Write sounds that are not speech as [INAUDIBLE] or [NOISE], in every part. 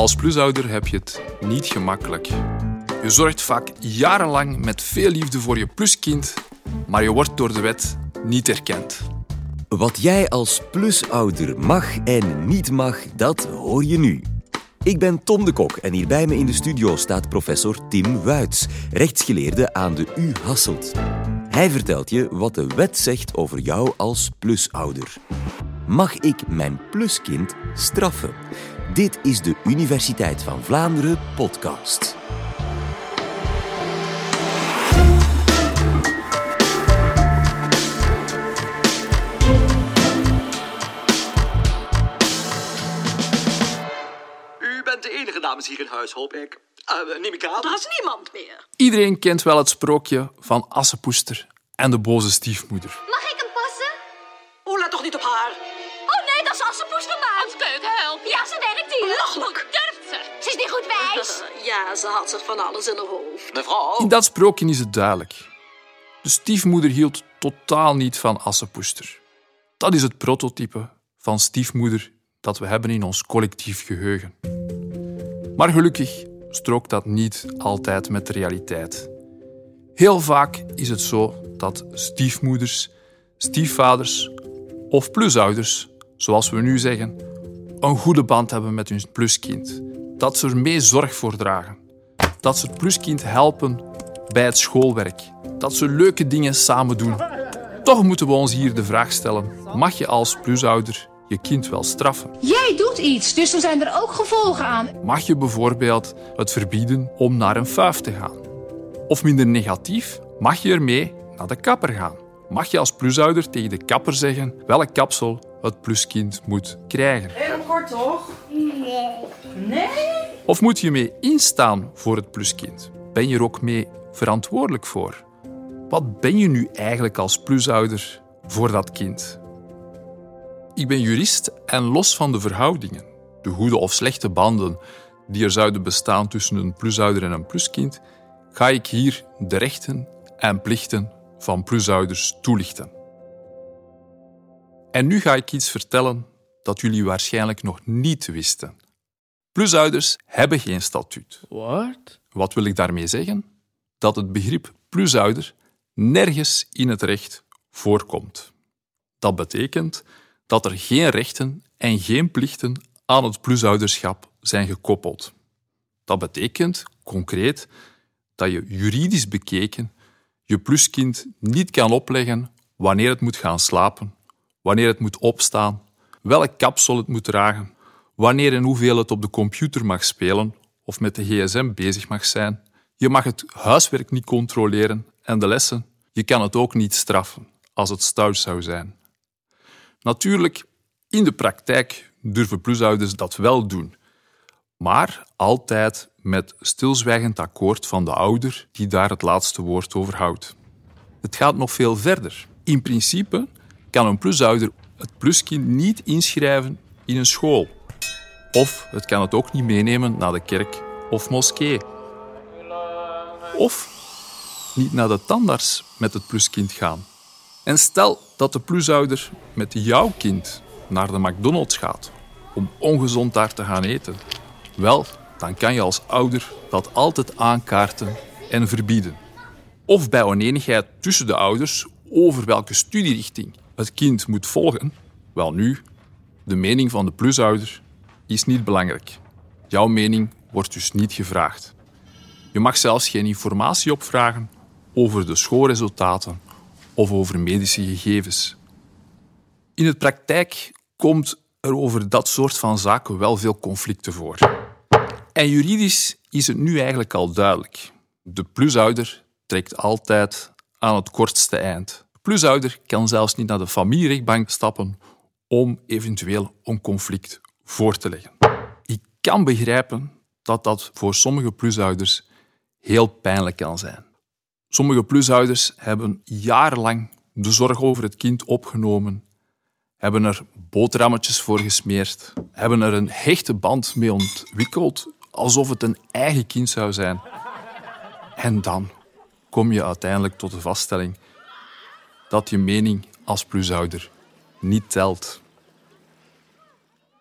Als plusouder heb je het niet gemakkelijk. Je zorgt vaak jarenlang met veel liefde voor je pluskind, maar je wordt door de wet niet erkend. Wat jij als plusouder mag en niet mag, dat hoor je nu. Ik ben Tom de Kok en hier bij me in de studio staat professor Tim Wuits, rechtsgeleerde aan de U Hasselt. Hij vertelt je wat de wet zegt over jou als plusouder. Mag ik mijn pluskind straffen? Dit is de Universiteit van Vlaanderen podcast. U bent de enige dames hier in huis, hoop ik. Uh, neem ik aan. Er is niemand meer. Iedereen kent wel het sprookje van Assepoester en de boze stiefmoeder. Mag ik hem passen? Oh, let toch niet op haar. Ze werkt hier. Lachelijk. Durft ze? Ze is niet goed wijs. [LAUGHS] Ja, ze had zich van alles in haar hoofd. Mevrouw. In dat sprookje is het duidelijk. De stiefmoeder hield totaal niet van Assepoester. Dat is het prototype van stiefmoeder dat we hebben in ons collectief geheugen. Maar gelukkig strookt dat niet altijd met de realiteit. Heel vaak is het zo dat stiefmoeders, stiefvaders of plusouders, zoals we nu zeggen, een goede band hebben met hun pluskind. Dat ze er mee zorg voor dragen. Dat ze het pluskind helpen bij het schoolwerk. Dat ze leuke dingen samen doen. Toch moeten we ons hier de vraag stellen: mag je als plusouder je kind wel straffen? Jij doet iets, dus er zijn er ook gevolgen aan. Mag je bijvoorbeeld het verbieden om naar een fuif te gaan? Of minder negatief, mag je ermee naar de kapper gaan? Mag je als plusouder tegen de kapper zeggen welk kapsel het pluskind moet krijgen? Heel kort toch? Nee. Nee? Of moet je mee instaan voor het pluskind? Ben je er ook mee verantwoordelijk voor? Wat ben je nu eigenlijk als plusouder voor dat kind? Ik ben jurist en los van de verhoudingen, de goede of slechte banden die er zouden bestaan tussen een plusouder en een pluskind, ga ik hier de rechten en plichten van plusouders toelichten. En nu ga ik iets vertellen dat jullie waarschijnlijk nog niet wisten. Plusouders hebben geen statuut. Wat? Wat wil ik daarmee zeggen? Dat het begrip plusouder nergens in het recht voorkomt. Dat betekent dat er geen rechten en geen plichten aan het plusouderschap zijn gekoppeld. Dat betekent concreet dat je juridisch bekeken je pluskind niet kan opleggen wanneer het moet gaan slapen, wanneer het moet opstaan, welk kapsel het moet dragen, wanneer en hoeveel het op de computer mag spelen of met de gsm bezig mag zijn. Je mag het huiswerk niet controleren en de lessen. Je kan het ook niet straffen als het stout zou zijn. Natuurlijk, in de praktijk durven plusouders dat wel doen, maar altijd met stilzwijgend akkoord van de ouder die daar het laatste woord over houdt. Het gaat nog veel verder. In principe kan een plusouder het pluskind niet inschrijven in een school. Of het kan het ook niet meenemen naar de kerk of moskee. Of niet naar de tandarts met het pluskind gaan. En stel dat de plusouder met jouw kind naar de McDonald's gaat om ongezond daar te gaan eten. Wel, dan kan je als ouder dat altijd aankaarten en verbieden. Of bij oneenigheid tussen de ouders over welke studierichting het kind moet volgen. Wel nu, de mening van de plusouder is niet belangrijk. Jouw mening wordt dus niet gevraagd. Je mag zelfs geen informatie opvragen over de schoolresultaten of over medische gegevens. In de praktijk komt er over dat soort van zaken wel veel conflicten voor. En juridisch is het nu eigenlijk al duidelijk. De plusouder trekt altijd aan het kortste eind. De plusouder kan zelfs niet naar de familierechtbank stappen om eventueel een conflict voor te leggen. Ik kan begrijpen dat dat voor sommige plusouders heel pijnlijk kan zijn. Sommige plusouders hebben jarenlang de zorg over het kind opgenomen, hebben er boterhammetjes voor gesmeerd, hebben er een hechte band mee ontwikkeld, alsof het een eigen kind zou zijn. En dan kom je uiteindelijk tot de vaststelling dat je mening als plusouder niet telt.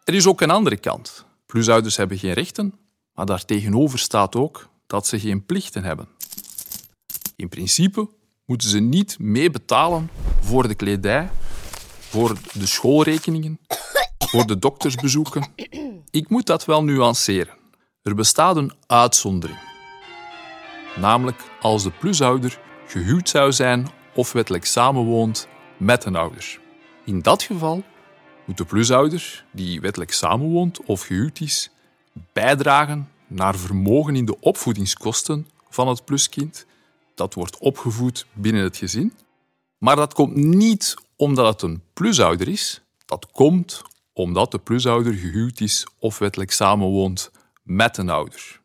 Er is ook een andere kant. plusouders hebben geen rechten, maar daartegenover staat ook dat ze geen plichten hebben. In principe moeten ze niet meebetalen voor de kledij, voor de schoolrekeningen, voor de doktersbezoeken. Ik moet dat wel nuanceren. Er bestaat een uitzondering. Namelijk als de plusouder gehuwd zou zijn of wettelijk samenwoont met een ouder. In dat geval moet de plusouder, die wettelijk samenwoont of gehuwd is, bijdragen naar vermogen in de opvoedingskosten van het pluskind. Dat wordt opgevoed binnen het gezin. Maar dat komt niet omdat het een plusouder is. Dat komt omdat de plusouder gehuwd is of wettelijk samenwoont met een ouder.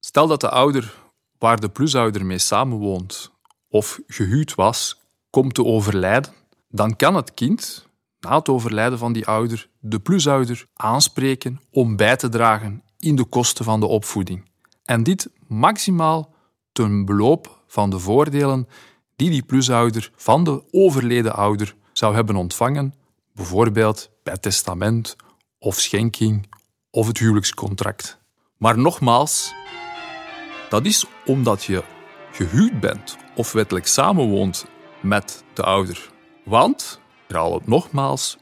Stel dat de ouder waar de plusouder mee samenwoont of gehuwd was, komt te overlijden, dan kan het kind na het overlijden van die ouder de plusouder aanspreken om bij te dragen in de kosten van de opvoeding. En dit maximaal ten beloop van de voordelen die die plusouder van de overleden ouder zou hebben ontvangen, bijvoorbeeld bij testament of schenking of het huwelijkscontract. Maar nogmaals, dat is omdat je gehuwd bent of wettelijk samenwoont met de ouder. Want, ik herhaal het nogmaals,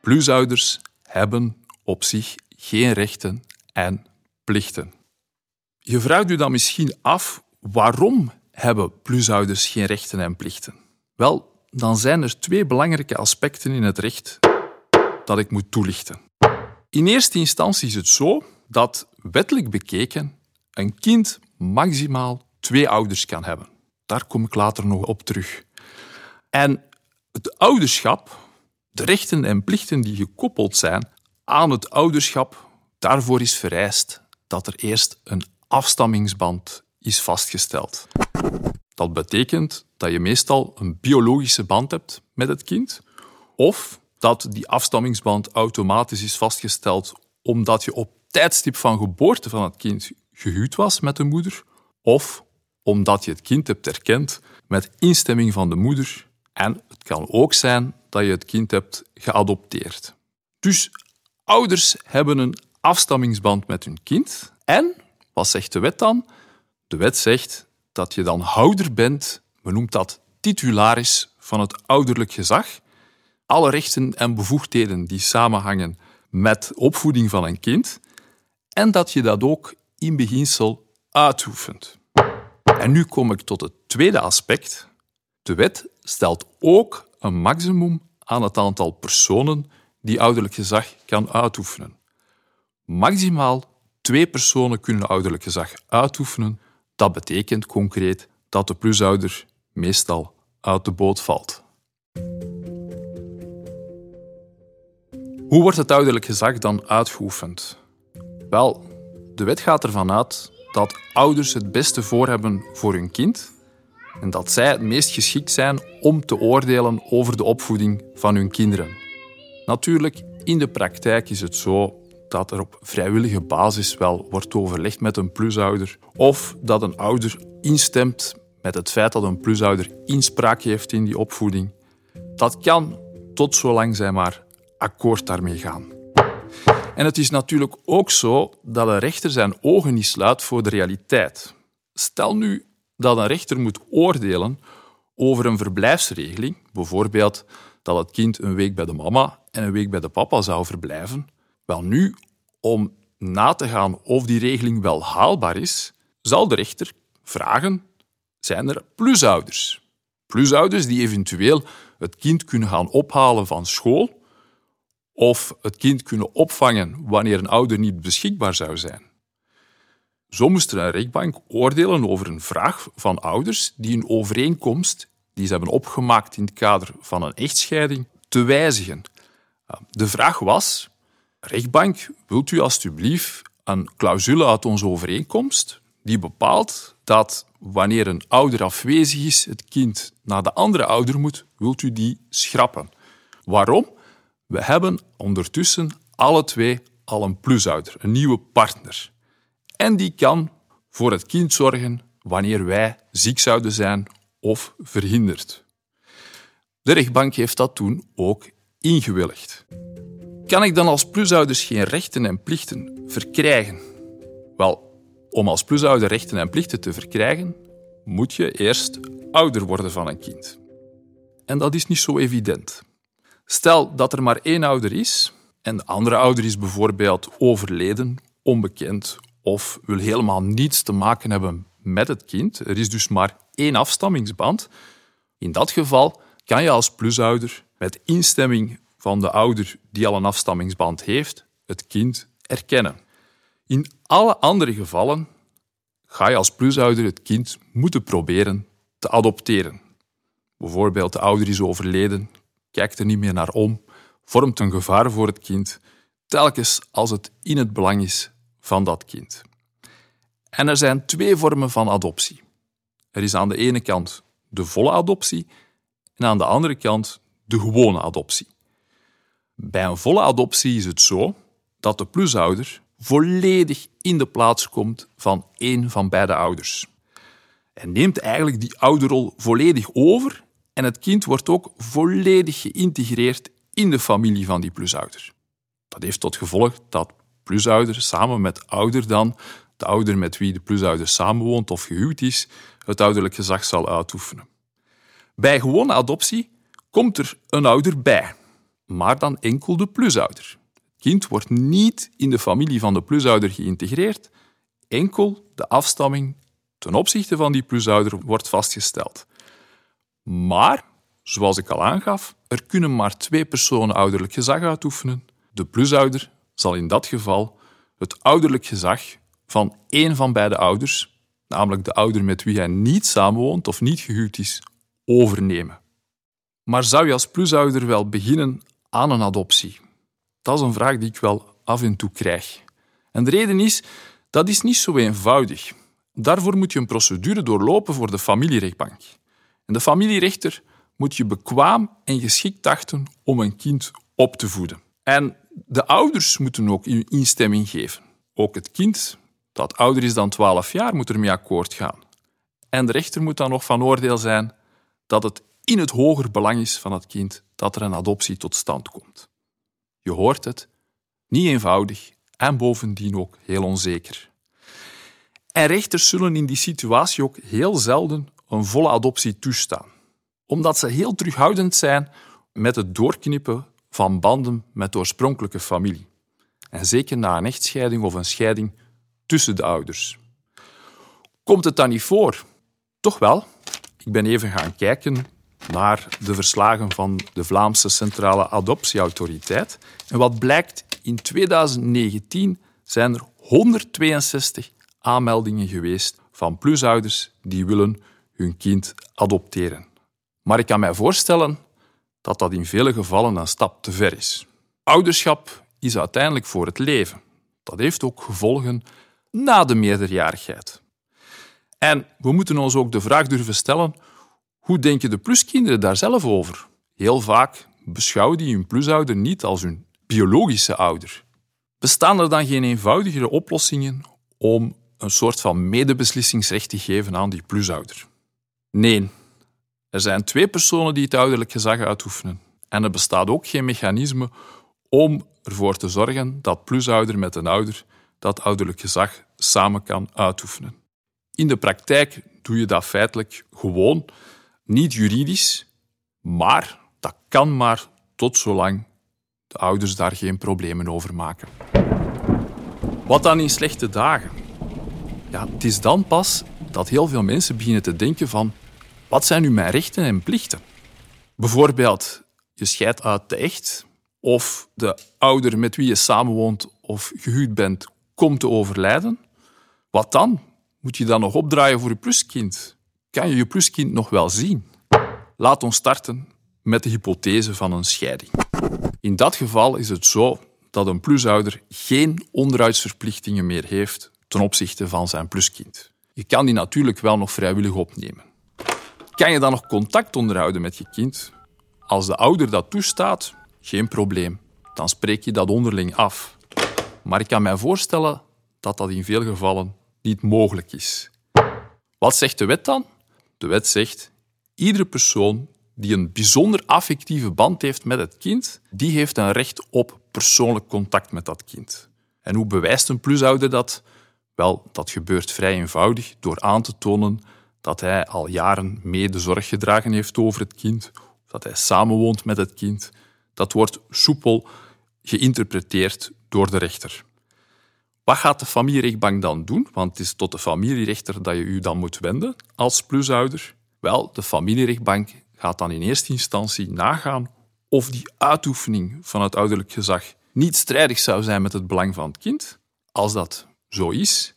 plusouders hebben op zich geen rechten en plichten. Je vraagt u dan misschien af waarom hebben plusouders geen rechten en plichten? Wel, dan zijn er twee belangrijke aspecten in het recht dat ik moet toelichten. In eerste instantie is het zo dat wettelijk bekeken een kind maximaal twee ouders kan hebben. Daar kom ik later nog op terug. En het ouderschap, de rechten en plichten die gekoppeld zijn aan het ouderschap, daarvoor is vereist dat er eerst een afstammingsband is vastgesteld. Dat betekent dat je meestal een biologische band hebt met het kind, of dat die afstammingsband automatisch is vastgesteld omdat je op tijdstip van geboorte van het kind gehuwd was met de moeder, of omdat je het kind hebt erkend met instemming van de moeder. En het kan ook zijn dat je het kind hebt geadopteerd. Dus ouders hebben een afstammingsband met hun kind. En, wat zegt de wet dan? De wet zegt dat je dan houder bent, men noemt dat titularis van het ouderlijk gezag. Alle rechten en bevoegdheden die samenhangen met opvoeding van een kind. En dat je dat ook in beginsel uitoefent. En nu kom ik tot het tweede aspect. De wet stelt ook een maximum aan het aantal personen die ouderlijk gezag kan uitoefenen. Maximaal twee personen kunnen ouderlijk gezag uitoefenen. Dat betekent concreet dat de plusouder meestal uit de boot valt. Hoe wordt het ouderlijk gezag dan uitgeoefend? Wel, de wet gaat ervan uit dat ouders het beste voor hebben voor hun kind en dat zij het meest geschikt zijn om te oordelen over de opvoeding van hun kinderen. Natuurlijk, in de praktijk is het zo dat er op vrijwillige basis wel wordt overlegd met een plusouder of dat een ouder instemt met het feit dat een plusouder inspraak heeft in die opvoeding. Dat kan tot zolang zij maar akkoord daarmee gaan. En het is natuurlijk ook zo dat een rechter zijn ogen niet sluit voor de realiteit. Stel nu dat een rechter moet oordelen over een verblijfsregeling, bijvoorbeeld dat het kind een week bij de mama en een week bij de papa zou verblijven. Wel nu, om na te gaan of die regeling wel haalbaar is, zal de rechter vragen: zijn er plusouders? Plusouders die eventueel het kind kunnen gaan ophalen van school of het kind kunnen opvangen wanneer een ouder niet beschikbaar zou zijn. Zo moest een rechtbank oordelen over een vraag van ouders die een overeenkomst die ze hebben opgemaakt in het kader van een echtscheiding te wijzigen. De vraag was: rechtbank, wilt u alstublieft een clausule uit onze overeenkomst die bepaalt dat wanneer een ouder afwezig is, het kind naar de andere ouder moet, wilt u die schrappen? Waarom? We hebben ondertussen alle twee al een plusouder, een nieuwe partner. En die kan voor het kind zorgen wanneer wij ziek zouden zijn of verhinderd. De rechtbank heeft dat toen ook ingewilligd. Kan ik dan als plusouders geen rechten en plichten verkrijgen? Wel, om als plusouder rechten en plichten te verkrijgen, moet je eerst ouder worden van een kind. En dat is niet zo evident. Stel dat er maar één ouder is en de andere ouder is bijvoorbeeld overleden, onbekend of wil helemaal niets te maken hebben met het kind. Er is dus maar één afstammingsband. In dat geval kan je als plusouder met instemming van de ouder die al een afstammingsband heeft, het kind erkennen. In alle andere gevallen ga je als plusouder het kind moeten proberen te adopteren. Bijvoorbeeld de ouder is overleden, kijkt er niet meer naar om, vormt een gevaar voor het kind, telkens als het in het belang is van dat kind. En er zijn twee vormen van adoptie. Er is aan de ene kant de volle adoptie en aan de andere kant de gewone adoptie. Bij een volle adoptie is het zo dat de plusouder volledig in de plaats komt van één van beide ouders. En neemt eigenlijk die ouderrol volledig over en het kind wordt ook volledig geïntegreerd in de familie van die plusouder. Dat heeft tot gevolg dat plusouder samen met ouder dan, de ouder met wie de plusouder samenwoont of gehuwd is, het ouderlijk gezag zal uitoefenen. Bij gewone adoptie komt er een ouder bij, maar dan enkel de plusouder. Het kind wordt niet in de familie van de plusouder geïntegreerd, enkel de afstamming ten opzichte van die plusouder wordt vastgesteld. Maar, zoals ik al aangaf, er kunnen maar twee personen ouderlijk gezag uitoefenen. De plusouder zal in dat geval het ouderlijk gezag van één van beide ouders, namelijk de ouder met wie hij niet samenwoont of niet gehuwd is, overnemen. Maar zou je als plusouder wel beginnen aan een adoptie? Dat is een vraag die ik wel af en toe krijg. En de reden is, dat is niet zo eenvoudig. Daarvoor moet je een procedure doorlopen voor de familierechtbank. De familierechter moet je bekwaam en geschikt achten om een kind op te voeden. En de ouders moeten ook instemming geven. Ook het kind, dat ouder is dan 12 jaar, moet ermee akkoord gaan. En de rechter moet dan nog van oordeel zijn dat het in het hoger belang is van het kind dat er een adoptie tot stand komt. Je hoort het, niet eenvoudig en bovendien ook heel onzeker. En rechters zullen in die situatie ook heel zelden een volle adoptie toestaan, omdat ze heel terughoudend zijn met het doorknippen van banden met de oorspronkelijke familie. En zeker na een echtscheiding of een scheiding tussen de ouders. Komt het dan niet voor? Toch wel. Ik ben even gaan kijken naar de verslagen van de Vlaamse Centrale Adoptieautoriteit. En wat blijkt, in 2019 zijn er 162 aanmeldingen geweest van plusouders die willen hun kind adopteren. Maar ik kan mij voorstellen dat dat in vele gevallen een stap te ver is. Ouderschap is uiteindelijk voor het leven. Dat heeft ook gevolgen na de meerderjarigheid. En we moeten ons ook de vraag durven stellen: hoe denken de pluskinderen daar zelf over? Heel vaak beschouwen die hun plusouder niet als hun biologische ouder. Bestaan er dan geen eenvoudigere oplossingen om een soort van medebeslissingsrecht te geven aan die plusouder? Nee, er zijn twee personen die het ouderlijk gezag uitoefenen. En er bestaat ook geen mechanisme om ervoor te zorgen dat plusouder met een ouder dat ouderlijk gezag samen kan uitoefenen. In de praktijk doe je dat feitelijk gewoon, niet juridisch, maar dat kan maar tot zolang de ouders daar geen problemen over maken. Wat dan in slechte dagen? Ja, het is dan pas dat heel veel mensen beginnen te denken van wat zijn nu mijn rechten en plichten? Bijvoorbeeld, je scheidt uit de echt, of de ouder met wie je samenwoont of gehuwd bent komt te overlijden. Wat dan? Moet je dan nog opdraaien voor je pluskind? Kan je je pluskind nog wel zien? Laat ons starten met de hypothese van een scheiding. In dat geval is het zo dat een plusouder geen onderhoudsverplichtingen meer heeft ten opzichte van zijn pluskind. Je kan die natuurlijk wel nog vrijwillig opnemen. Kan je dan nog contact onderhouden met je kind? Als de ouder dat toestaat, geen probleem. Dan spreek je dat onderling af. Maar ik kan mij voorstellen dat dat in veel gevallen niet mogelijk is. Wat zegt de wet dan? De wet zegt: iedere persoon die een bijzonder affectieve band heeft met het kind, die heeft een recht op persoonlijk contact met dat kind. En hoe bewijst een plusouder dat? Wel, dat gebeurt vrij eenvoudig door aan te tonen dat hij al jaren mede zorg gedragen heeft over het kind, dat hij samenwoont met het kind. Dat wordt soepel geïnterpreteerd door de rechter. Wat gaat de familierechtbank dan doen? Want het is tot de familierechter dat je u dan moet wenden als plusouder. Wel, de familierechtbank gaat dan in eerste instantie nagaan of die uitoefening van het ouderlijk gezag niet strijdig zou zijn met het belang van het kind. Als dat zo is,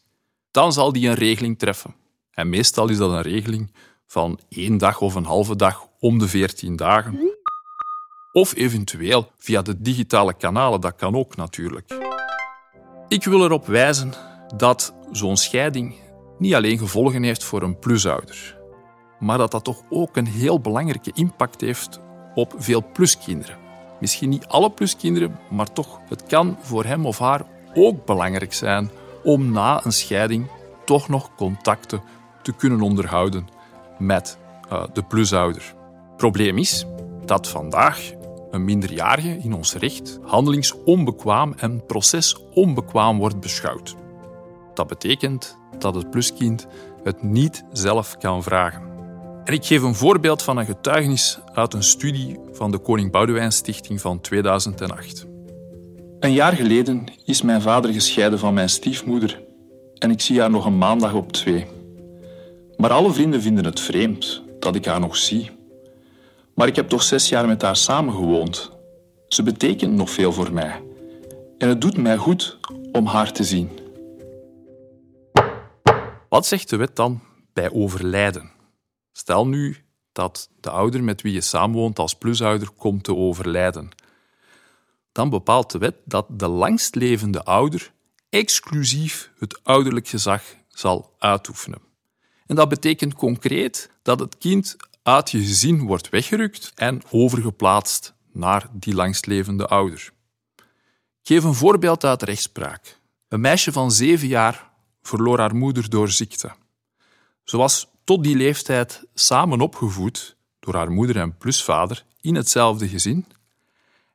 dan zal die een regeling treffen. En meestal is dat een regeling van één dag of een halve dag om de veertien dagen. Of eventueel via de digitale kanalen, dat kan ook natuurlijk. Ik wil erop wijzen dat zo'n scheiding niet alleen gevolgen heeft voor een plusouder, maar dat dat toch ook een heel belangrijke impact heeft op veel pluskinderen. Misschien niet alle pluskinderen, maar toch, het kan voor hem of haar ook belangrijk zijn om na een scheiding toch nog contacten te kunnen onderhouden met uh, de plusouder. Probleem is dat vandaag een minderjarige in ons recht handelingsonbekwaam en procesonbekwaam wordt beschouwd. Dat betekent dat het pluskind het niet zelf kan vragen. En ik geef een voorbeeld van een getuigenis uit een studie van de Koning Boudewijn Stichting van 2008. Een jaar geleden is mijn vader gescheiden van mijn stiefmoeder en ik zie haar nog een maandag op twee. Maar alle vrienden vinden het vreemd dat ik haar nog zie. Maar ik heb toch zes jaar met haar samengewoond. Ze betekent nog veel voor mij. En het doet mij goed om haar te zien. Wat zegt de wet dan bij overlijden? Stel nu dat de ouder met wie je samenwoont als plusouder komt te overlijden. Dan bepaalt de wet dat de langstlevende ouder exclusief het ouderlijk gezag zal uitoefenen. En dat betekent concreet dat het kind uit je gezin wordt weggerukt en overgeplaatst naar die langstlevende ouder. Ik geef een voorbeeld uit rechtspraak. Een meisje van zeven jaar verloor haar moeder door ziekte. Ze was tot die leeftijd samen opgevoed door haar moeder en plusvader in hetzelfde gezin.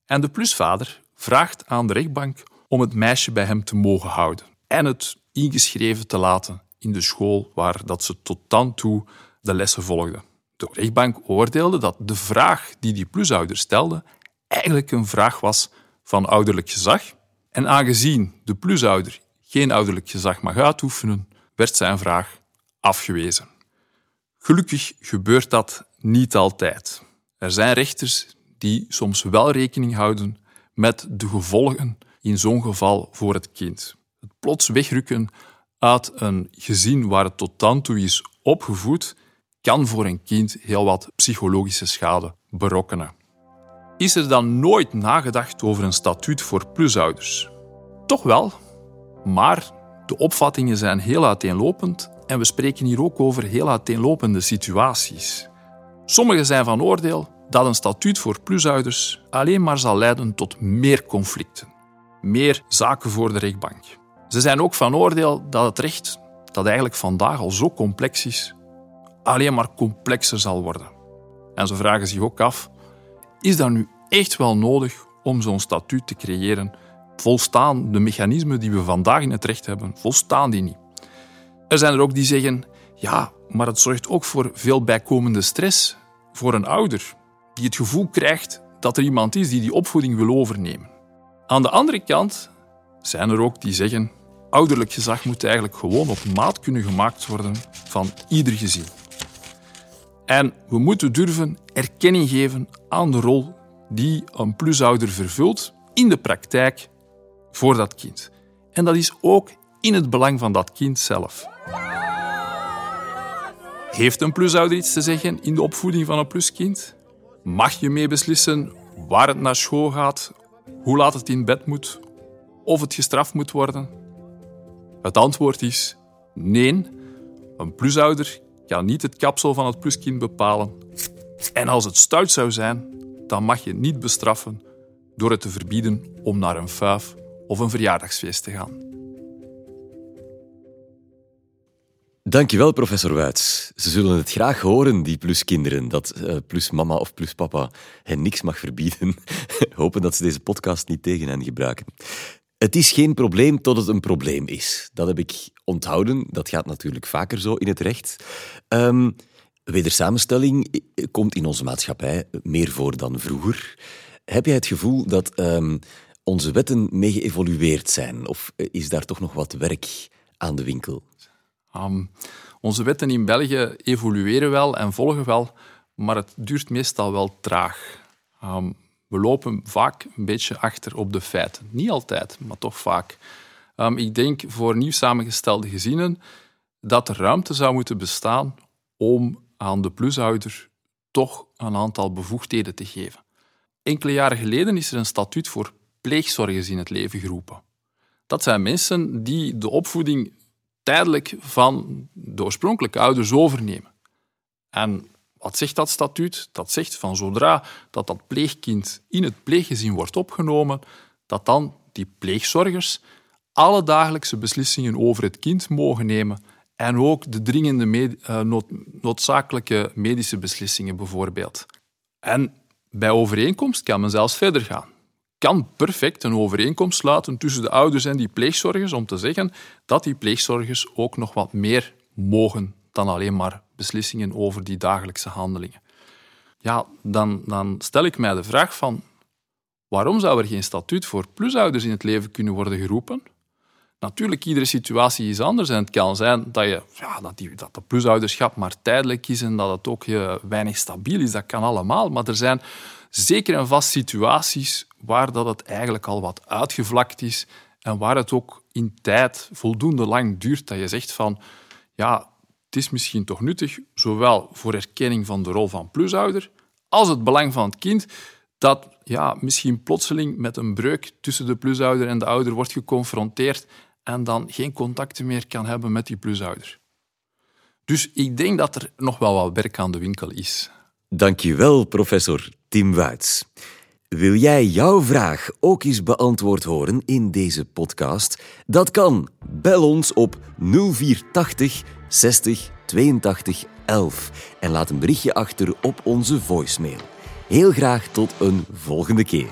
En de plusvader vraagt aan de rechtbank om het meisje bij hem te mogen houden en het ingeschreven te laten in de school waar dat ze tot dan toe de lessen volgde. De rechtbank oordeelde dat de vraag die die plusouder stelde eigenlijk een vraag was van ouderlijk gezag. En aangezien de plusouder geen ouderlijk gezag mag uitoefenen, werd zijn vraag afgewezen. Gelukkig gebeurt dat niet altijd. Er zijn rechters die soms wel rekening houden met de gevolgen in zo'n geval voor het kind. Het plots wegrukken uit een gezin waar het tot dan toe is opgevoed, kan voor een kind heel wat psychologische schade berokkenen. Is er dan nooit nagedacht over een statuut voor plusouders? Toch wel, maar de opvattingen zijn heel uiteenlopend en we spreken hier ook over heel uiteenlopende situaties. Sommigen zijn van oordeel dat een statuut voor plusouders alleen maar zal leiden tot meer conflicten, meer zaken voor de rechtbank. Ze zijn ook van oordeel dat het recht, dat eigenlijk vandaag al zo complex is, alleen maar complexer zal worden. En ze vragen zich ook af: is dat nu echt wel nodig om zo'n statuut te creëren? Volstaan de mechanismen die we vandaag in het recht hebben, volstaan die niet? Er zijn er ook die zeggen: ja, maar het zorgt ook voor veel bijkomende stress voor een ouder, die het gevoel krijgt dat er iemand is die die opvoeding wil overnemen. Aan de andere kant zijn er ook die zeggen: ouderlijk gezag moet eigenlijk gewoon op maat kunnen gemaakt worden van ieder gezin. En we moeten durven erkenning geven aan de rol die een plusouder vervult in de praktijk voor dat kind. En dat is ook in het belang van dat kind zelf. Heeft een plusouder iets te zeggen in de opvoeding van een pluskind? Mag je meebeslissen waar het naar school gaat, hoe laat het in bed moet, of het gestraft moet worden? Het antwoord is nee. Een plusouder kan niet het kapsel van het pluskind bepalen. En als het stout zou zijn, dan mag je niet bestraffen door het te verbieden om naar een vuif of een verjaardagsfeest te gaan. Dankjewel, professor Wuits. Ze zullen het graag horen, die pluskinderen, dat uh, plus mama of plus papa hen niks mag verbieden. [LAUGHS] Hopen dat ze deze podcast niet tegen hen gebruiken. Het is geen probleem tot het een probleem is. Dat heb ik onthouden. Dat gaat natuurlijk vaker zo in het recht. Um, wedersamenstelling komt in onze maatschappij meer voor dan vroeger. Heb jij het gevoel dat um, onze wetten mee geëvolueerd zijn? Of is daar toch nog wat werk aan de winkel? Um, onze wetten in België evolueren wel en volgen wel, maar het duurt meestal wel traag. We lopen vaak een beetje achter op de feiten. Niet altijd, maar toch vaak. Um, ik denk voor nieuw samengestelde gezinnen dat er ruimte zou moeten bestaan om aan de plushouder toch een aantal bevoegdheden te geven. Enkele jaren geleden is er een statuut voor pleegzorgers in het leven geroepen. Dat zijn mensen die de opvoeding tijdelijk van de oorspronkelijke ouders overnemen. En wat zegt dat statuut? Dat zegt van zodra dat, dat pleegkind in het pleeggezin wordt opgenomen, dat dan die pleegzorgers alle dagelijkse beslissingen over het kind mogen nemen en ook de dringende nood noodzakelijke medische beslissingen bijvoorbeeld. En bij overeenkomst kan men zelfs verder gaan kan perfect een overeenkomst sluiten tussen de ouders en die pleegzorgers om te zeggen dat die pleegzorgers ook nog wat meer mogen dan alleen maar beslissingen over die dagelijkse handelingen. Ja, dan, dan stel ik mij de vraag van waarom zou er geen statuut voor plusouders in het leven kunnen worden geroepen? Natuurlijk, iedere situatie is anders en het kan zijn dat, je, ja, dat, die, dat de plusouderschap maar tijdelijk is en dat het ook je, eh, weinig stabiel is. Dat kan allemaal, maar er zijn zeker en vast situaties waar dat het eigenlijk al wat uitgevlakt is en waar het ook in tijd voldoende lang duurt dat je zegt van ja, is misschien toch nuttig, zowel voor erkenning van de rol van plusouder als het belang van het kind, dat ja, misschien plotseling met een breuk tussen de plusouder en de ouder wordt geconfronteerd en dan geen contacten meer kan hebben met die plusouder. Dus ik denk dat er nog wel wat werk aan de winkel is. Dankjewel, professor Tim Wuits. Wil jij jouw vraag ook eens beantwoord horen in deze podcast? Dat kan. Bel ons op 0480 60 82 11 en laat een berichtje achter op onze voicemail. Heel graag tot een volgende keer.